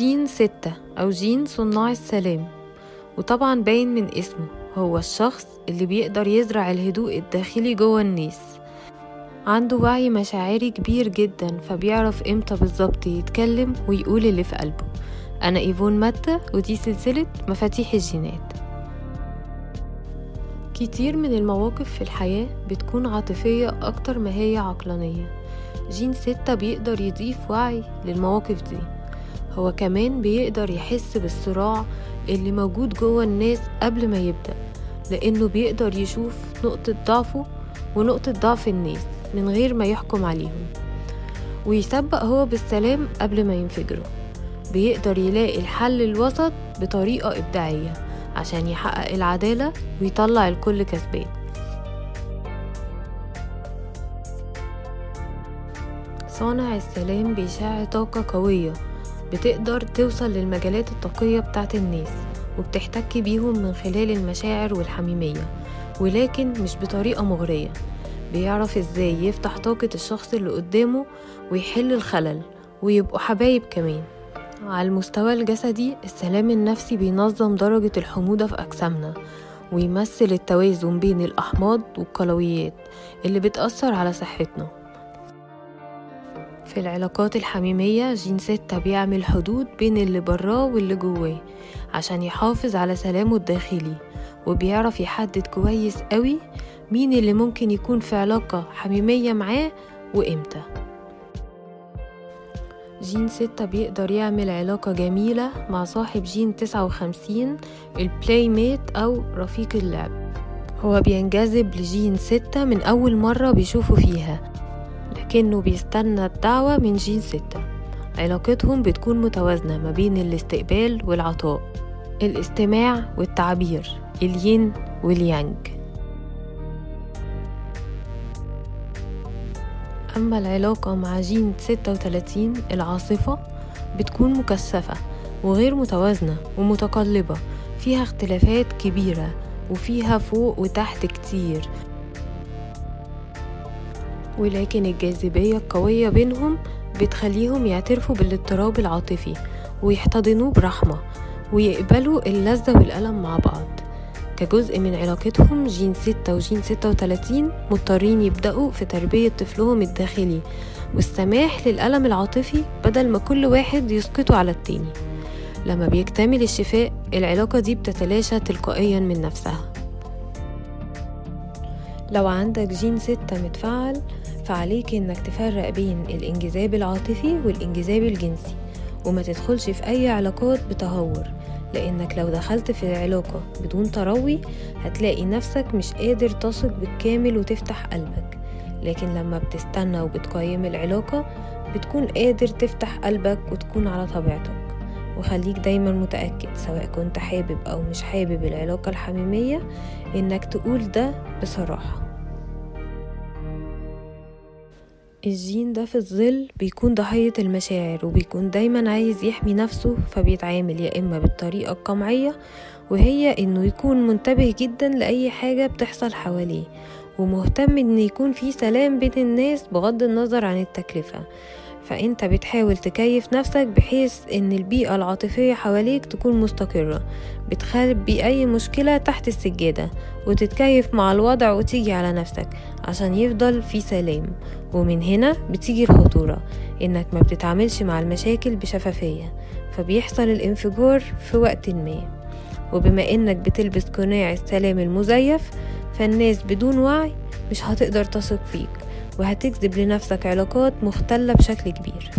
جين ستة أو جين صناع السلام وطبعا باين من اسمه هو الشخص اللي بيقدر يزرع الهدوء الداخلي جوه الناس. عنده وعي مشاعري كبير جدا فبيعرف إمتى بالظبط يتكلم ويقول اللي في قلبه. أنا إيفون ماتا ودي سلسلة مفاتيح الجينات. كتير من المواقف في الحياة بتكون عاطفية أكتر ما هي عقلانية. جين ستة بيقدر يضيف وعي للمواقف دي. هو كمان بيقدر يحس بالصراع اللي موجود جوه الناس قبل ما يبدأ لأنه بيقدر يشوف نقطة ضعفه ونقطة ضعف الناس من غير ما يحكم عليهم. ويسبق هو بالسلام قبل ما ينفجروا. بيقدر يلاقي الحل الوسط بطريقة إبداعية عشان يحقق العدالة ويطلع الكل كسبان. صانع السلام بيشع طاقة قوية بتقدر توصل للمجالات الطاقية بتاعت الناس وبتحتك بيهم من خلال المشاعر والحميمية ولكن مش بطريقة مغرية. بيعرف إزاي يفتح طاقة الشخص اللي قدامه ويحل الخلل ويبقوا حبايب كمان. على المستوى الجسدي السلام النفسي بينظم درجة الحموضة في أجسامنا ويمثل التوازن بين الأحماض والقلويات اللي بتأثر على صحتنا. في العلاقات الحميمية جين ستة بيعمل حدود بين اللي براه واللي جواه عشان يحافظ على سلامه الداخلي وبيعرف يحدد كويس قوي مين اللي ممكن يكون في علاقة حميمية معاه وإمتى. جين ستة بيقدر يعمل علاقة جميلة مع صاحب جين تسعة وخمسين ال playmate أو رفيق اللعب. هو بينجذب لجين ستة من أول مرة بيشوفه فيها. لكنه بيستنى الدعوة من جين ستة. علاقتهم بتكون متوازنة ما بين الاستقبال والعطاء الاستماع والتعبير الين واليانج. أما العلاقة مع جين 36 العاصفة بتكون مكثفة وغير متوازنة ومتقلبة. فيها اختلافات كبيرة وفيها فوق وتحت كتير. ولكن الجاذبية القوية بينهم بتخليهم يعترفوا بالاضطراب العاطفي ويحتضنوه برحمة ويقبلوا اللذة والألم مع بعض. كجزء من علاقتهم جين ستة وجين ستة وتلاتين مضطرين يبدأوا في تربية طفلهم الداخلي والسماح للألم العاطفي بدل ما كل واحد يسقطه على التاني. لما بيكتمل الشفاء العلاقة دي بتتلاشى تلقائيا من نفسها. لو عندك جين ستة متفعل فعليك إنك تفرق بين الانجذاب العاطفي والانجذاب الجنسي وما تدخلش في أي علاقات بتهور لأنك لو دخلت في العلاقة بدون تروي هتلاقي نفسك مش قادر تثق بالكامل وتفتح قلبك. لكن لما بتستنى وبتقيم العلاقة بتكون قادر تفتح قلبك وتكون على طبيعتك. وخليك دايما متأكد سواء كنت حابب أو مش حابب العلاقة الحميمية إنك تقول ده بصراحة. الجين ده في الظل بيكون ضحية المشاعر وبيكون دايما عايز يحمي نفسه فبيتعامل يا إما بالطريقة القمعية وهي إنه يكون منتبه جدا لأي حاجة بتحصل حواليه ومهتم إن يكون في سلام بين الناس بغض النظر عن التكلفة. فأنت بتحاول تكيف نفسك بحيث إن البيئة العاطفية حواليك تكون مستقرة بتخبي أي مشكلة تحت السجادة وتتكيف مع الوضع وتيجي على نفسك عشان يفضل في سلام. ومن هنا بتيجي الخطورة إنك ما بتتعاملش مع المشاكل بشفافية فبيحصل الانفجار في وقت ما. وبما إنك بتلبس قناع السلام المزيف فالناس بدون وعي مش هتقدر تثق فيك. وهتجذب لنفسك علاقات مختلة بشكل كبير.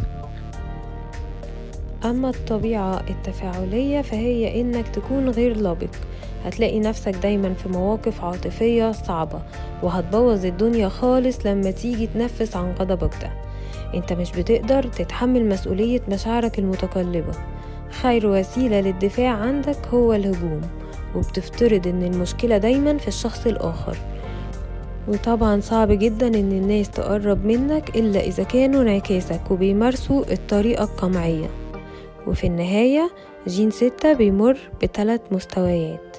أما الطبيعة التفاعلية فهي إنك تكون غير لابق. هتلاقي نفسك دايما في مواقف عاطفية صعبة وهتبوظ الدنيا خالص لما تيجي تنفس عن غضبك ده. أنت مش بتقدر تتحمل مسؤولية مشاعرك المتقلبة. خير وسيلة للدفاع عندك هو الهجوم وبتفترض إن المشكلة دايما في الشخص الآخر. وطبعا صعب جدا إن الناس تقرب منك إلا إذا كانوا انعكاسك وبيمارسوا الطريقة القمعية. وفي النهاية جين ستة بيمر بثلاث مستويات.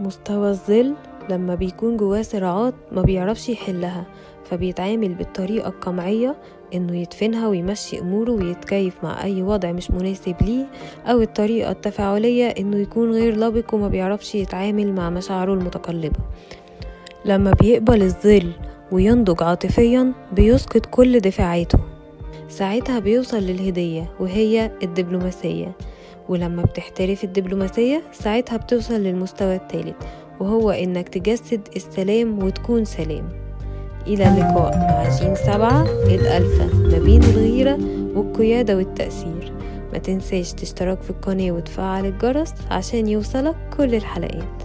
مستوى الظل لما بيكون جواه صراعات ما بيعرفش يحلها فبيتعامل بالطريقة القمعية إنه يدفنها ويمشي أموره ويتكيف مع أي وضع مش مناسب ليه أو الطريقة التفاعلية إنه يكون غير لبق وما بيعرفش يتعامل مع مشاعره المتقلبة. لما بيقبل الظل وينضج عاطفيا بيسقط كل دفاعاته ساعتها بيوصل للهدية وهي الدبلوماسية. ولما بتحترف الدبلوماسية ساعتها بتوصل للمستوى الثالث وهو إنك تجسد السلام وتكون سلام. إلى اللقاء مع جين سبعة الألفة ما بين الغيرة والقيادة والتأثير. ما تنساش تشترك في القناة وتفعل الجرس عشان يوصلك كل الحلقات.